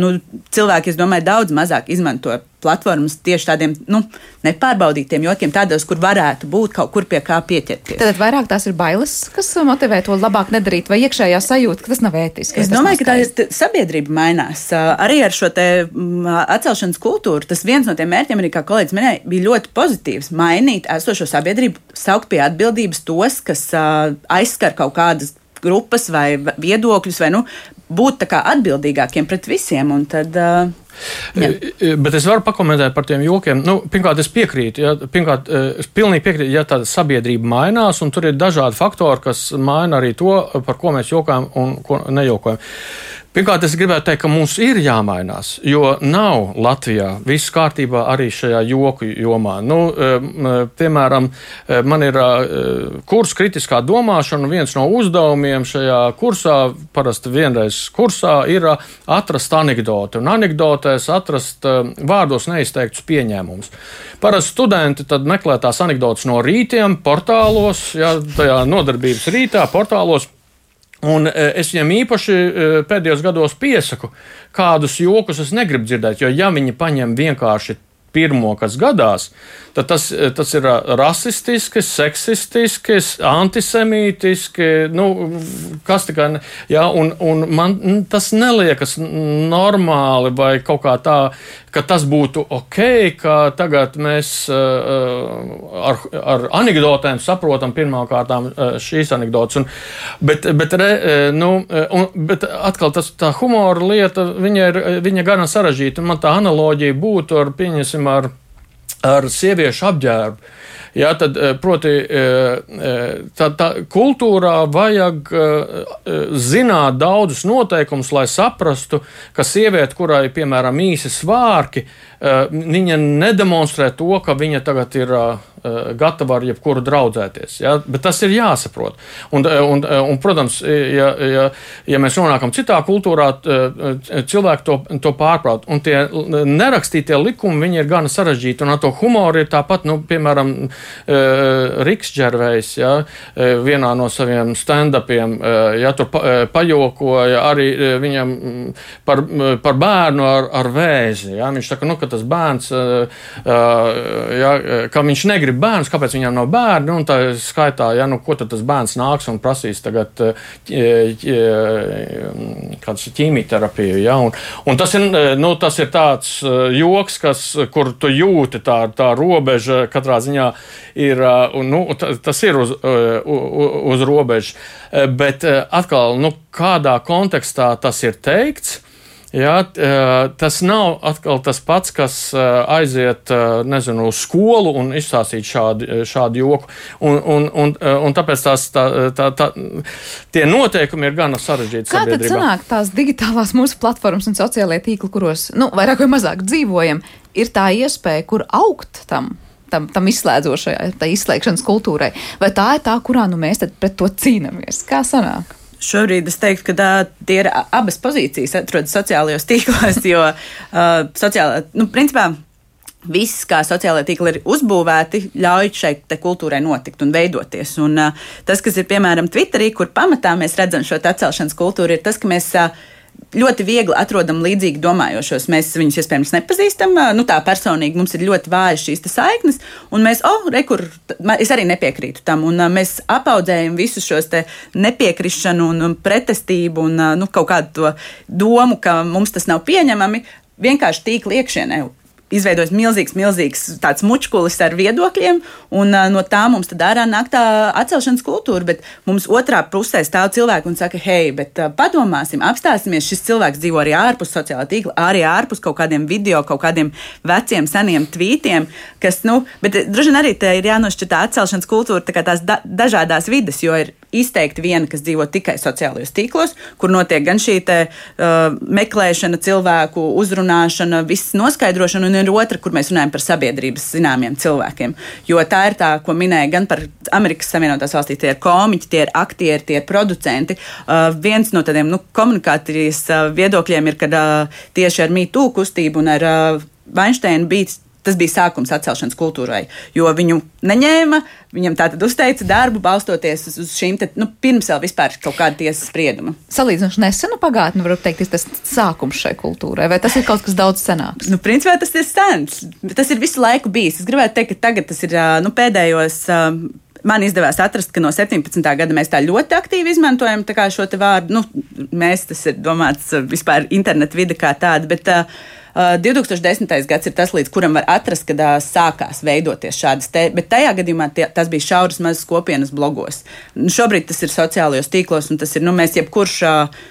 Nu, cilvēki, es domāju, daudz mazāk izmanto platformas tieši tādiem nu, nepārbaudītiem jokiem, tādos, kur varētu būt kaut kur pie kā pieķerties. Tad vairāk tās ir bailes, kas motivē to labāk nedarīt, vai iekšējā sajūta, ka tas nav ētiski. Es domāju, ka tā ir sabiedrība mainās. Arī ar šo atcelšanas kultūru tas viens no tiem mērķiem, arī kā kolēģis minēja, bija ļoti pozitīvs. Mainīt esošo sabiedrību, saukt pie atbildības tos, kas aizskar kaut kādas grupas vai viedokļus, vai nu, būt atbildīgākiem pret visiem. Tad, Jā. Bet es varu pakomentēt par tiem jokiem. Nu, pirmkārt, es piekrītu. Ja, pirmkārt, es pilnīgi piekrītu, ja tāda sabiedrība mainās, un tur ir dažādi faktori, kas maina arī to, par ko mēs jokojam un ko nejokojam. Pirmkārt, es gribētu teikt, ka mums ir jāmainās, jo nav Latvijā viss kārtībā arī šajā joku jomā. Nu, piemēram, man ir kurs kritiskā domāšana, un viens no uzdevumiem šajā kursā, parasti vienreiz kursā, ir atrast anekdoti. Un anekdotēs atrast vārdos neizteiktus pieņēmumus. Parasti studenti meklē tās anekdotas no rītiem, portālos, ja, tajā nodarbības rītā, portālos. Un e, es viņam īpaši e, pēdējos gados piesaku, kādus jokus es negribu dzirdēt, jo ja viņi paņem vienkārši pirmo, kas gadās, tad tas, tas ir rasistiski, seksistiski, antisemītiski. Nu, kas tikai, ja, un, un man tas neliekas normāli vai kaut kā tā, ka tas būtu ok, ka tagad mēs ar, ar anekdotēm saprotam pirmkārt šīs anekdotas. Bet, bet, re, nu, un, bet atkal tas, tā humora lieta, viņa ir viņa gana sarežģīta. Man tā analoģija būtu ar, pieņemsim, teiksim, ar, ar sieviešu apģērbu. Jā, tad, eh, proti, eh, eh, tā, tā kultūrā vajag zināt daudzus noteikumus, lai saprastu, ka sieviete, kurai, piemēram, īsi svārki, viņa nedemonstrē to, ka viņa tagad ir gatava ar jebkuru draudzēties. Ja? Bet tas ir jāsaprot. Un, un, un, protams, ja, ja, ja mēs nonākam citā kultūrā, cilvēki to, to pārprot. Un tie nerakstītie likumi ir gana sarežģīti. Un ar to humoru ir tāpat, nu, piemēram, Riks Džervejs ja? vienā no saviem stand-upiem ja, tur pajokoja arī viņam par, par bērnu ar, ar vēzi. Ja? Viņš saka, nu, ka tas bērns, ja, ka viņš negrib negrib bērnus, kāpēc viņam nav bērni. Un tā skaitā, ja nu, ko tad tas bērns nāks un prasīs tagad kādu ķīmijterapiju. Ja? Un, un tas, ir, nu, tas ir tāds joks, kas, kur tu jūti tā, tā robeža katrā ziņā ir, nu, tas ir uz, uz, uz robežas. Bet atkal, nu, kādā kontekstā tas ir teikts, Jā, tas nav atkal tas pats, kas aiziet nezinu, uz skolu un izstāstīt šādu, šādu joku. Un, un, un, un tāpēc tās, tā, tā, tā, tie noteikumi ir gana sarežģīti. Kā tad sanāk tās digitālās mūsu platformas un sociālie tīkli, kuros nu, vairāk vai mazāk dzīvojam, ir tā iespēja, kur augt tam? Tam, tam izslēdzošajai, tā izslēgšanas kultūrai. Vai tā ir tā, kurā nu mēs pret to cīnāmies? Kā sanāk? Šobrīd es teiktu, ka tā, tie ir abas pozīcijas atrodas sociālajos tīklos, jo uh, sociālā, nu, principā. Viss, kā sociālai tīkli ir uzbūvēti, ļauj šai kultūrai notikt un veidoties. Un, uh, tas, kas ir piemēram Twitterī, kur pamatā mēs redzam šo atcelšanas kultūru, ir tas, ka mēs uh, ļoti viegli atrodam līdzīgi domājošos. Mēs viņus iespējams nepazīstam, nu tā personīgi mums ir ļoti vājas šīs saiknes, un mēs, oh, rekur, es arī nepiekrītu tam, un mēs apaudzējam visus šos nepiekrišanu un pretestību un nu, kaut kādu to domu, ka mums tas nav pieņemami vienkārši tīkli iekšienē izveidojas milzīgs, milzīgs tāds mučkulis ar viedokļiem, un uh, no tā mums tad ārā nāk tā atcelšanas kultūra. Bet mums otrā pusē stāv cilvēki un saka, hei, bet uh, padomāsim, apstāsimies. Šis cilvēks dzīvo arī ārpus sociālā tīkla, arī ārpus kaut kādiem video, kaut kādiem veciem, seniem tvītiem, kas, nu, bet droši vien arī te ir jānošķir tā atcelšanas kultūra, tā kā tās da dažādās vidas, jo ir izteikti viena, kas dzīvo tikai sociālajos tīklos, kur notiek gan šī te, uh, meklēšana, cilvēku uzrunāšana, viss noskaidrošana, un ir otra, kur mēs runājam par sabiedrības zināmiem cilvēkiem. Jo tā ir tā, ko minēja gan par Amerikas Savienotās valstīs, tie ir komiķi, tie ir aktieri, tie ir producenti. Uh, viens no tādiem nu, komunikācijas uh, viedokļiem ir, ka uh, tieši ar mītū kustību un ar uh, Weinsteina bija tas bija sākums atcelšanas kultūrai, jo viņu neņēma, viņam tā tad uzteica darbu, balstoties uz, šīm, te, nu, pirms vēl vispār kaut kāda tiesas sprieduma. Salīdzinoši nesenu pagātni, varu teikt, tas sākums šai kultūrai, vai tas ir kaut kas daudz senāks? Nu, principā tas ir sens, tas ir visu laiku bijis. Es gribētu teikt, ka tagad tas ir, nu, pēdējos. Man izdevās atrast, ka no 17. gada mēs tā ļoti aktīvi izmantojam šo vārdu. Nu, mēs tas ir domāts vispār internetu vide kā tāda, bet uh, 2010. gads ir tas, līdz kuram var atrast, kad uh, sākās veidoties šādas te, bet tajā gadījumā tie, tas bija šauras mazas kopienas blogos. Nu, šobrīd tas ir sociālajos tīklos, un tas ir, nu, mēs jebkurš. Uh,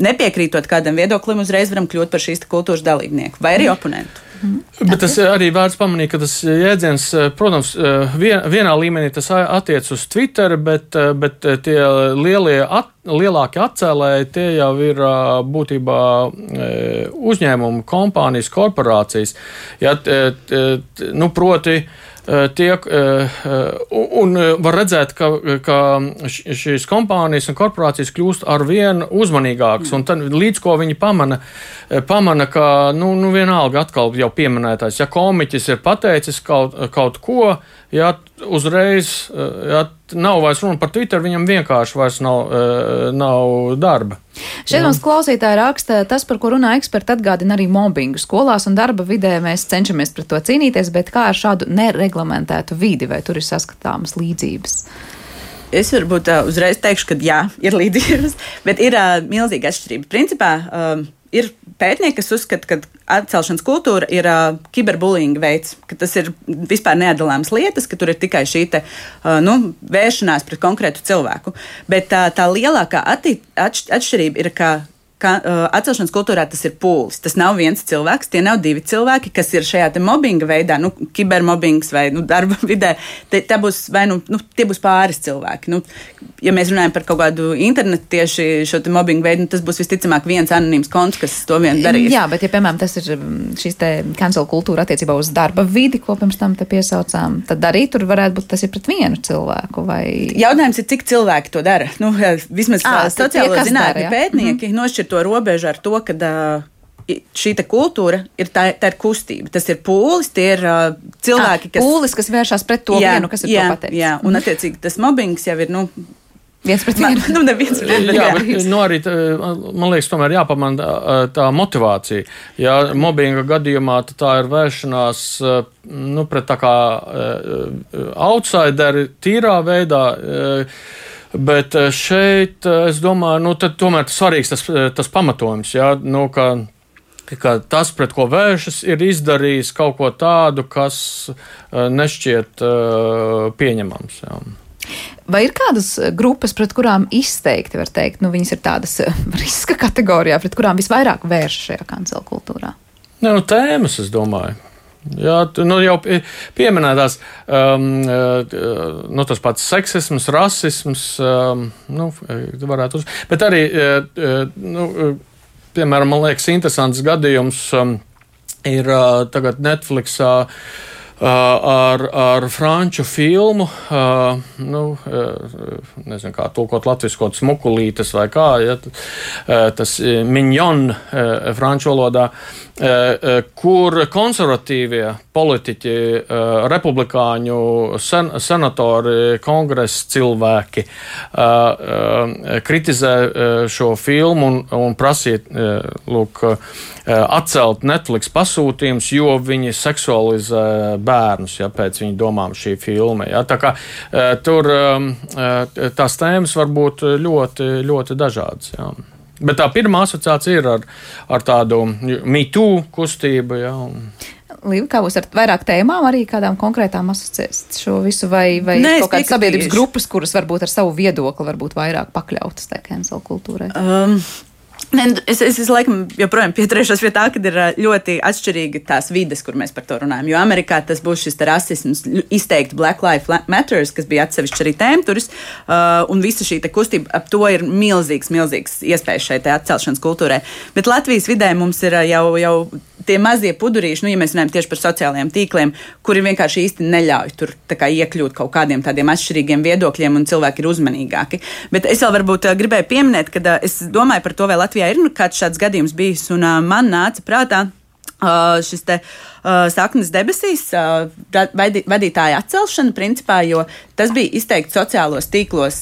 Nepiekrītot kādam viedoklim, uzreiz varam kļūt par šīs kultūras dalībnieku vai arī oponentu. Mhm. Bet tas arī vērts pamanīt, ka tas jēdziens, protams, vien, vienā līmenī tas attiec uz Twitter, bet, bet tie lielie at, lielākie atcēlēji, tie jau ir būtībā uzņēmumi, kompānijas, korporācijas. Ja, nu, proti, tiek, un var redzēt, ka, ka šīs kompānijas un korporācijas kļūst ar vien uzmanīgākas, un tad, līdz ko viņi pamana, pamana ka, nu, nu vienalga atkal jau pieminētais, ja komiķis ir pateicis kaut, kaut ko, ja uzreiz, ja nav vairs runa par Twitter, viņam vienkārši vairs nav, nav darba. Šeit mums klausītāji raksta, tas, par ko runā eksperti, atgādina arī mobbingu. Skolās un darba vidē mēs cenšamies pret to cīnīties, bet kā ar šādu nereglamentētu vidi, vai tur ir saskatāmas līdzības? Es varbūt uh, uzreiz teikšu, ka jā, ir līdzības, bet ir uh, milzīga atšķirība. Principā uh, ir pētnieki, kas uzskata, ka atcelšanas kultūra ir uh, kiberbullying veids, ka tas ir vispār neatdalāmas lietas, ka tur ir tikai šī te, uh, nu, vēršanās pret konkrētu cilvēku. Bet uh, tā lielākā atšķirība ir, ka ka uh, atcelšanas kultūrā tas ir pūlis. Tas nav viens cilvēks, tie nav divi cilvēki, kas ir šajā mobbinga veidā, nu, kibermobbings vai nu, darba vidē. Te, būs, vai, nu, nu, tie būs pāris cilvēki. Nu, ja mēs runājam par kaut kādu internetu tieši šo mobbinga veidu, nu, tas būs visticamāk viens anonīms konts, kas to vien darīs. Jā, bet ja, piemēram, tas ir mm, šīs te cancel kultūra attiecībā uz darba vidi, ko pirms tam te piesaucām, tad arī tur varētu būt tas ir pret vienu cilvēku. Vai... Jautājums ir, cik cilvēki to dara. Nu, vismaz à, sociālo zinātņu pētnieki mm -hmm. nošķir to robežu ar to, ka uh, šī kultūra ir tā, tā ir kustība. Tas ir pūlis, tie ir uh, cilvēki, kas. Pūlis, kas vēršas pret to jā, vienu, kas ir jā, pateicis. Jā, un attiecīgi tas mobbings jau ir. Nu, Viens pret vienu. Man, nu, neviens pret vienu. Jā, bet, nu, arī, tā, man liekas, tomēr jāpamana tā motivācija. Ja mobbinga gadījumā tā ir vēršanās nu, pret tā kā outsideri tīrā veidā. Bet šeit, es domāju, nu, tomēr svarīgs tas, tas pamatojums, ja, nu, ka, ka tas, pret ko vēršas, ir izdarījis kaut ko tādu, kas nešķiet pieņemams. Ja. Vai ir kādas eh, grupas, pret kurām izteikti var teikt, nu, viņas ir tādas eh, riska kategorijā, pret kurām visvairāk vēršas šajā kancela kultūrā? Nu, tēmas, es domāju. Jā, nu jau pieminētās, um, uh, nu, tas pats seksisms, rasisms, um, nu, varētu uz. Bet arī, nu, piemēram, man liekas, interesants gadījums um, ir uh, tagad Netflixā. Uh, ar, ar franču filmu, uh, nu, uh, nezinu, kā tulkot latviešu kaut smukulītes vai kā, ja, tas minjon franču valodā, kur konservatīvie politiķi, republikāņu sen, senatori, kongresa cilvēki kritizē šo filmu un, un prasīja, lūk, atcelt Netflix pasūtījumus, jo viņi seksualizē bērnus, ja pēc viņa domām šī filma. Ja. Tā kā, tur tās tēmas var būt ļoti, ļoti dažādas. Ja. Bet tā pirmā asociācija ir ar, ar tādu mītū kustību. Ja, un... Līva, kā būs ar vairāk tēmām, arī kādām konkrētām asociēs šo visu, vai, vai Nē, kaut kādas sabiedrības grupas, kuras varbūt ar savu viedokli varbūt vairāk pakļautas tai cancel kultūrai? Um. Nu, es, es, es laikam joprojām pieturēšos pie tā, ka ir ļoti atšķirīgi tās vides, kur mēs par to runājam. Jo Amerikā tas būs šis rasisms, izteikti Black Lives Matter, kas bija atsevišķi arī tēma turis, uh, un visa šī kustība ap to ir milzīgs, milzīgs iespējas šai atcelšanas kultūrai. Bet Latvijas vidē mums ir jau, jau tie mazie pudurīši, nu, ja mēs runājam tieši par sociālajiem tīkliem, kuri vienkārši īsti neļauj tur kā, iekļūt kaut kādiem tādiem atšķirīgiem viedokļiem, un cilvēki ir uzmanīgāki. Bet es vēl varbūt gribēju pieminēt, ka es domāju par to, vai Latvijā ir nu, kāds šāds gadījums bijis, un uh, man nāca prātā. Šis te saknes debesīs, vadītāja atcelšana, principā, jo tas bija izteikti sociālos tīklos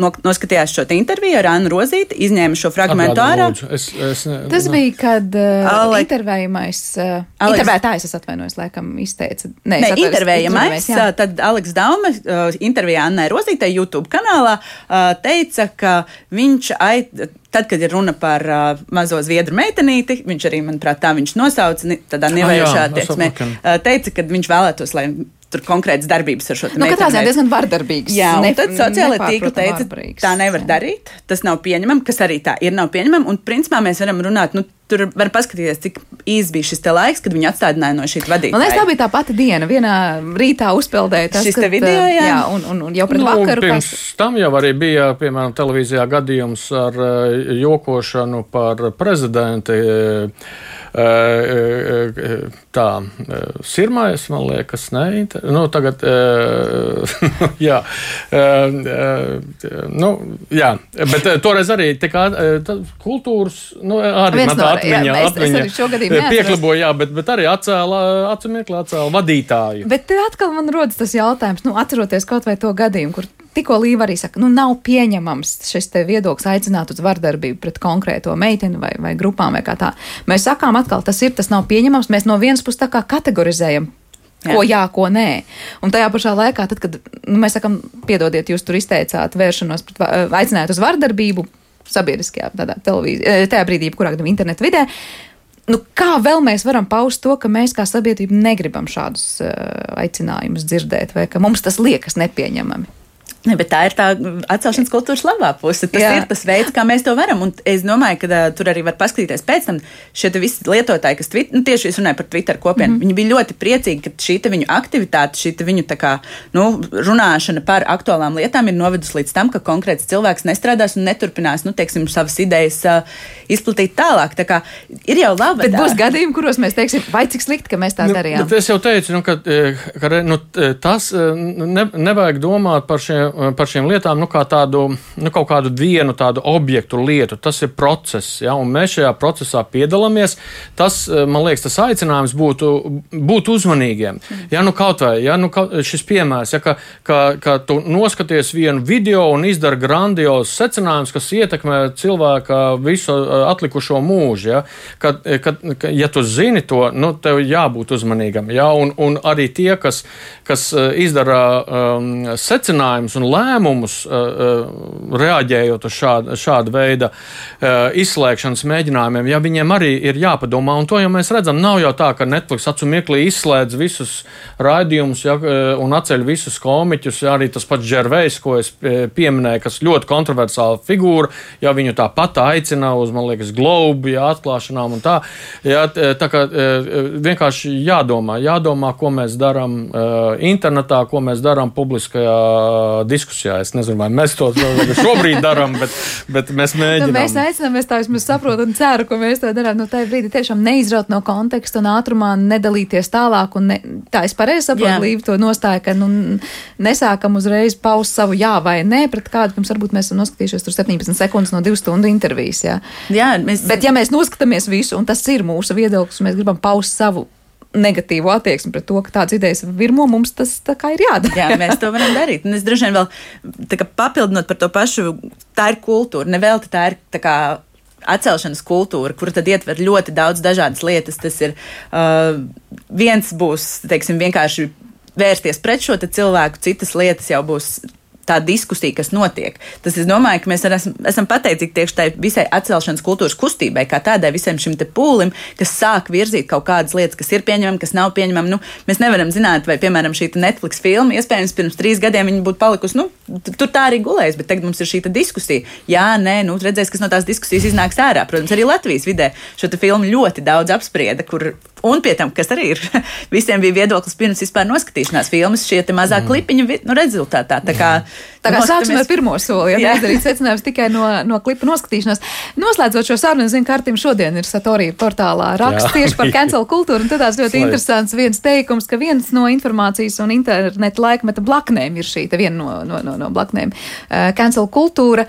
uh, noskatījās šo interviju ar Annu Rozīti, izņēma šo fragment ārā. Es, es ne, Tas ne. bija, kad uh, Ale... intervējamais, uh, Aleks... intervētājs, es atvainojos, laikam izteica. Nē, Nē intervējamais, uh, tad Aleks Daume uh, intervijā Annai Rozītei YouTube kanālā uh, teica, ka viņš aiz, Tad, kad ir runa par uh, mazo zviedru meitenīti, viņš arī, manuprāt, tā viņš nosauca, tādā nevēršā attieksmē, uh, teica, ka viņš vēlētos, lai tur konkrētas darbības ar šo nu, katrā ziņā diezgan vardarbīgs. Jā, ne, tad sociālai tīkli teica, tā nevar darīt, tas nav pieņemami, kas arī tā ir, nav pieņemami, un principā mēs varam runāt, nu, tur var paskatīties, cik īsi bija šis laiks, kad viņi atstādināja no šīs vadītājas. Man liekas, tā bija tā pati diena. Vienā rītā uzpeldēja tas, šis kad, video, jā. jā un, un, un jau pret nu, vakaru. Pirms kas... tam jau arī bija, piemēram, televīzijā gadījums ar uh, jokošanu par prezidenti. Tā, sirmais, man liekas, ne. Nu, tagad, jā, nu, jā, bet toreiz arī tā kā kultūras, nu, arī man tā atmiņa, jā, atmiņa es, es piekliboja, jā, bet, bet arī atcēla, atcēla, atcēla vadītāju. Bet atkal man rodas tas jautājums, nu, atceroties kaut vai to gadījumu, kur tikko Līva arī saka, nu nav pieņemams šis te viedoklis aicināt uz vardarbību pret konkrēto meiteni vai, vai grupām vai kā tā. Mēs sakām atkal, tas ir, tas nav pieņemams, mēs no vienas puses tā kā kategorizējam. Jā. Ko jā, ko nē. Un tajā pašā laikā, tad, kad nu, mēs sakām, piedodiet, jūs tur izteicāt vēršanos, pret, aicinājāt uz vardarbību sabiedriskajā televīzijā, tajā brīdī, kurā gadījumā internetu vidē, Nu, kā vēl mēs varam paust to, ka mēs kā sabiedrība negribam šādus uh, aicinājumus dzirdēt, vai ka mums tas liekas nepieņemami? Ne, bet tā ir tā atcelšanas kultūras labā puse. Tas Jā. ir tas veids, kā mēs to varam. Un es domāju, ka uh, tur arī var paskatīties pēc tam. Šie visi lietotāji, kas twit, nu, tieši runāja par Twitter kopienu, mm -hmm. viņi bija ļoti priecīgi, ka šī viņu aktivitāte, šī viņu kā, nu, runāšana par aktuālām lietām ir novedusi līdz tam, ka konkrēts cilvēks nestrādās un neturpinās nu, teiksim, savas idejas uh, izplatīt tālāk. Tā kā, ir jau labi. Bet tā. būs gadījumi, kuros mēs teiksim, vai cik slikti, ka mēs tā nu, darījām. Es jau teicu, nu, ka, ka nu, tas ne, nevajag domāt par šiem par šīm lietām nu, kā tādu, nu, kaut kādu vienu tādu objektu lietu. Tas ir process, ja, un mēs šajā procesā piedalāmies. Tas, man liekas, tas aicinājums būtu būt uzmanīgiem. Ja, nu, kaut vai ja, nu, šis piemērs, ja, ka, ka, ka tu noskaties vienu video un izdara grandiozus secinājumus, kas ietekmē cilvēka visu atlikušo mūžu. Ja, kad, kad, ja tu zini to, nu, tev jābūt uzmanīgam. Ja, un, un arī tie, kas, kas izdara um, secinājumus un lēmumus, uh, uh, reaģējot uz šādu, šādu veidu uh, izslēgšanas mēģinājumiem, ja viņiem arī ir jāpadomā, un to jau mēs redzam, nav jau tā, ka Netflix acu mirklī izslēdz visus raidījumus ja, un atceļ visus komiķus, ja arī tas pats Džervejs, ko es pieminēju, kas ļoti kontroversāla figūra, ja viņu tāpat aicina uz, man liekas, globu, ja atklāšanām un tā. Ja, tā kā vienkārši jādomā, jādomā, ko mēs darām internetā, ko mēs darām publiskajā diskusijā. Es nezinu, vai mēs to šobrīd darām, bet, bet mēs mēģinām. Nu, mēs aicinām, es tā vismaz saprotu un ceru, ka mēs to darām. Nu, tā brīdī tiešām neizraut no konteksta un ātrumā nedalīties tālāk. Ne, tā es pareizi saprotu, Līva to nostāja, ka nu, nesākam uzreiz paust savu jā vai nē pret kādu, kam varbūt mēs esam noskatījušies tur 17 sekundes no 2 stundu intervijas. Jā, jā mēs... Bet ja mēs noskatāmies visu, un tas ir mūsu viedoklis, un mēs gribam paust savu negatīvu attieksmi pret to, ka tādas idejas virmo, mums tas ir jādara. Jā, mēs to varam darīt. Un es droši vien vēl papildinot par to pašu, tā ir kultūra. Nevelti tā ir tā kā atcelšanas kultūra, kur tad ietver ļoti daudz dažādas lietas. Tas ir uh, viens būs, teiksim, vienkārši vērsties pret šo cilvēku, citas lietas jau būs tā diskusija, kas notiek. Tas es domāju, ka mēs esam, esam pateicīgi tieši tai visai atcelšanas kultūras kustībai, kā tādai visam šim pūlim, kas sāk virzīt kaut kādas lietas, kas ir pieņemamas, kas nav pieņemamas. Nu, mēs nevaram zināt, vai, piemēram, šī Netflix filma, iespējams, pirms trīs gadiem viņa būtu palikusi, nu, tur tā arī gulējas, bet tagad mums ir šī diskusija. Jā, nē, nu, redzēs, kas no tās diskusijas iznāks ārā. Protams, arī Latvijas vidē šo filmu ļoti daudz apsprieda, kur Un pie tam, kas arī ir, visiem bija viedoklis pirms vispār noskatīšanās filmas, šie mazā mm. klipiņa nu, rezultātā. Tā kā, tā kā sāksim ar pirmo soli, ja neizdarīt secinājums tikai no, no klipa noskatīšanās. Noslēdzot šo sarunu, zinu, ka Artim šodien ir Satorija portālā raksts tieši par cancel kultūru, un tad tās ļoti interesants viens teikums, ka viens no informācijas un interneta laikmeta blaknēm ir šī, viena no, no, no, no blaknēm, uh, cancel kultūra.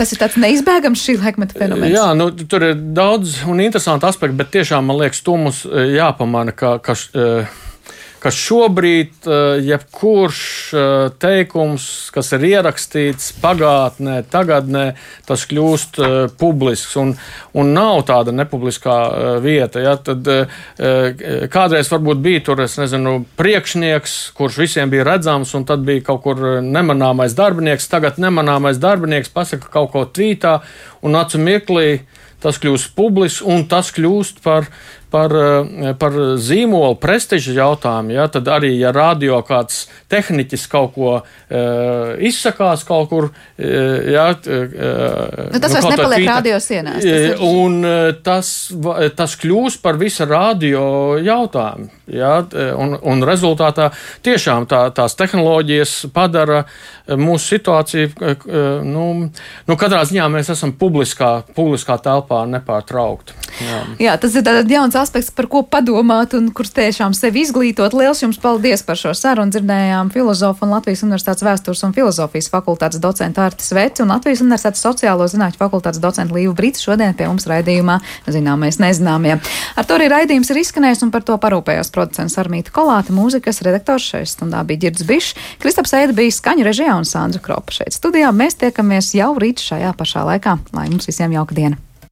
Tas ir tāds neizbēgams šī laikmeta fenomens. Jā, nu, tur ir daudz un interesanti aspekti, bet tiešām man liekas, to mums eh, jāpamana, ka, ka uh, ka šobrīd eh, jebkurš eh, teikums, kas ir ierakstīts pagātnē, tagadnē, tas kļūst eh, publisks un, un nav tāda nepubliskā vieta. Ja? Tad kādreiz varbūt bija tur, nezinu, priekšnieks, kurš visiem bija redzams, un tad bija kaut kur nemanāmais darbinieks. Tagad nemanāmais darbinieks pasaka kaut ko tvītā, un acu mirklī tas kļūst publisks, un tas kļūst par par, eh, par zīmolu prestižu jautājumu, ja, tad arī, ja radio kāds tehniķis kaut ko uh, izsakās kaut kur, uh, ja, uh, nu, tas nu, vairs nepaliek tvīta, radio sienās. Tas un tas, tas kļūs par visa radio jautājumu. Ja, un, un rezultātā tiešām tā, tās tehnoloģijas padara mūsu situāciju, nu, nu katrā ziņā mēs esam publiskā, publiskā telpā nepārtraukti. Jā. Jā, tas ir jauns aspekts, par ko padomāt un kurš tiešām sevi izglītot. Liels jums paldies par šo sarunu. Dzirdējām filozofu un Latvijas Universitātes vēstures un filozofijas fakultātes docentu Artis Veci un Latvijas Universitātes sociālo zinātņu fakultātes docentu Līvu Brītu šodien pie mums raidījumā Zināmais nezināmie. Ar to arī raidījums ir izskanējis un par to parūpējās producents Armīta Kolāta, mūzikas redaktors šeit stundā bija Girds Bišs, Kristaps Eida bija skaņu režijā un Sandra Kropa šeit studijā. Mēs tiekamies jau rīt šajā pašā laikā. Lai mums visiem jauka diena!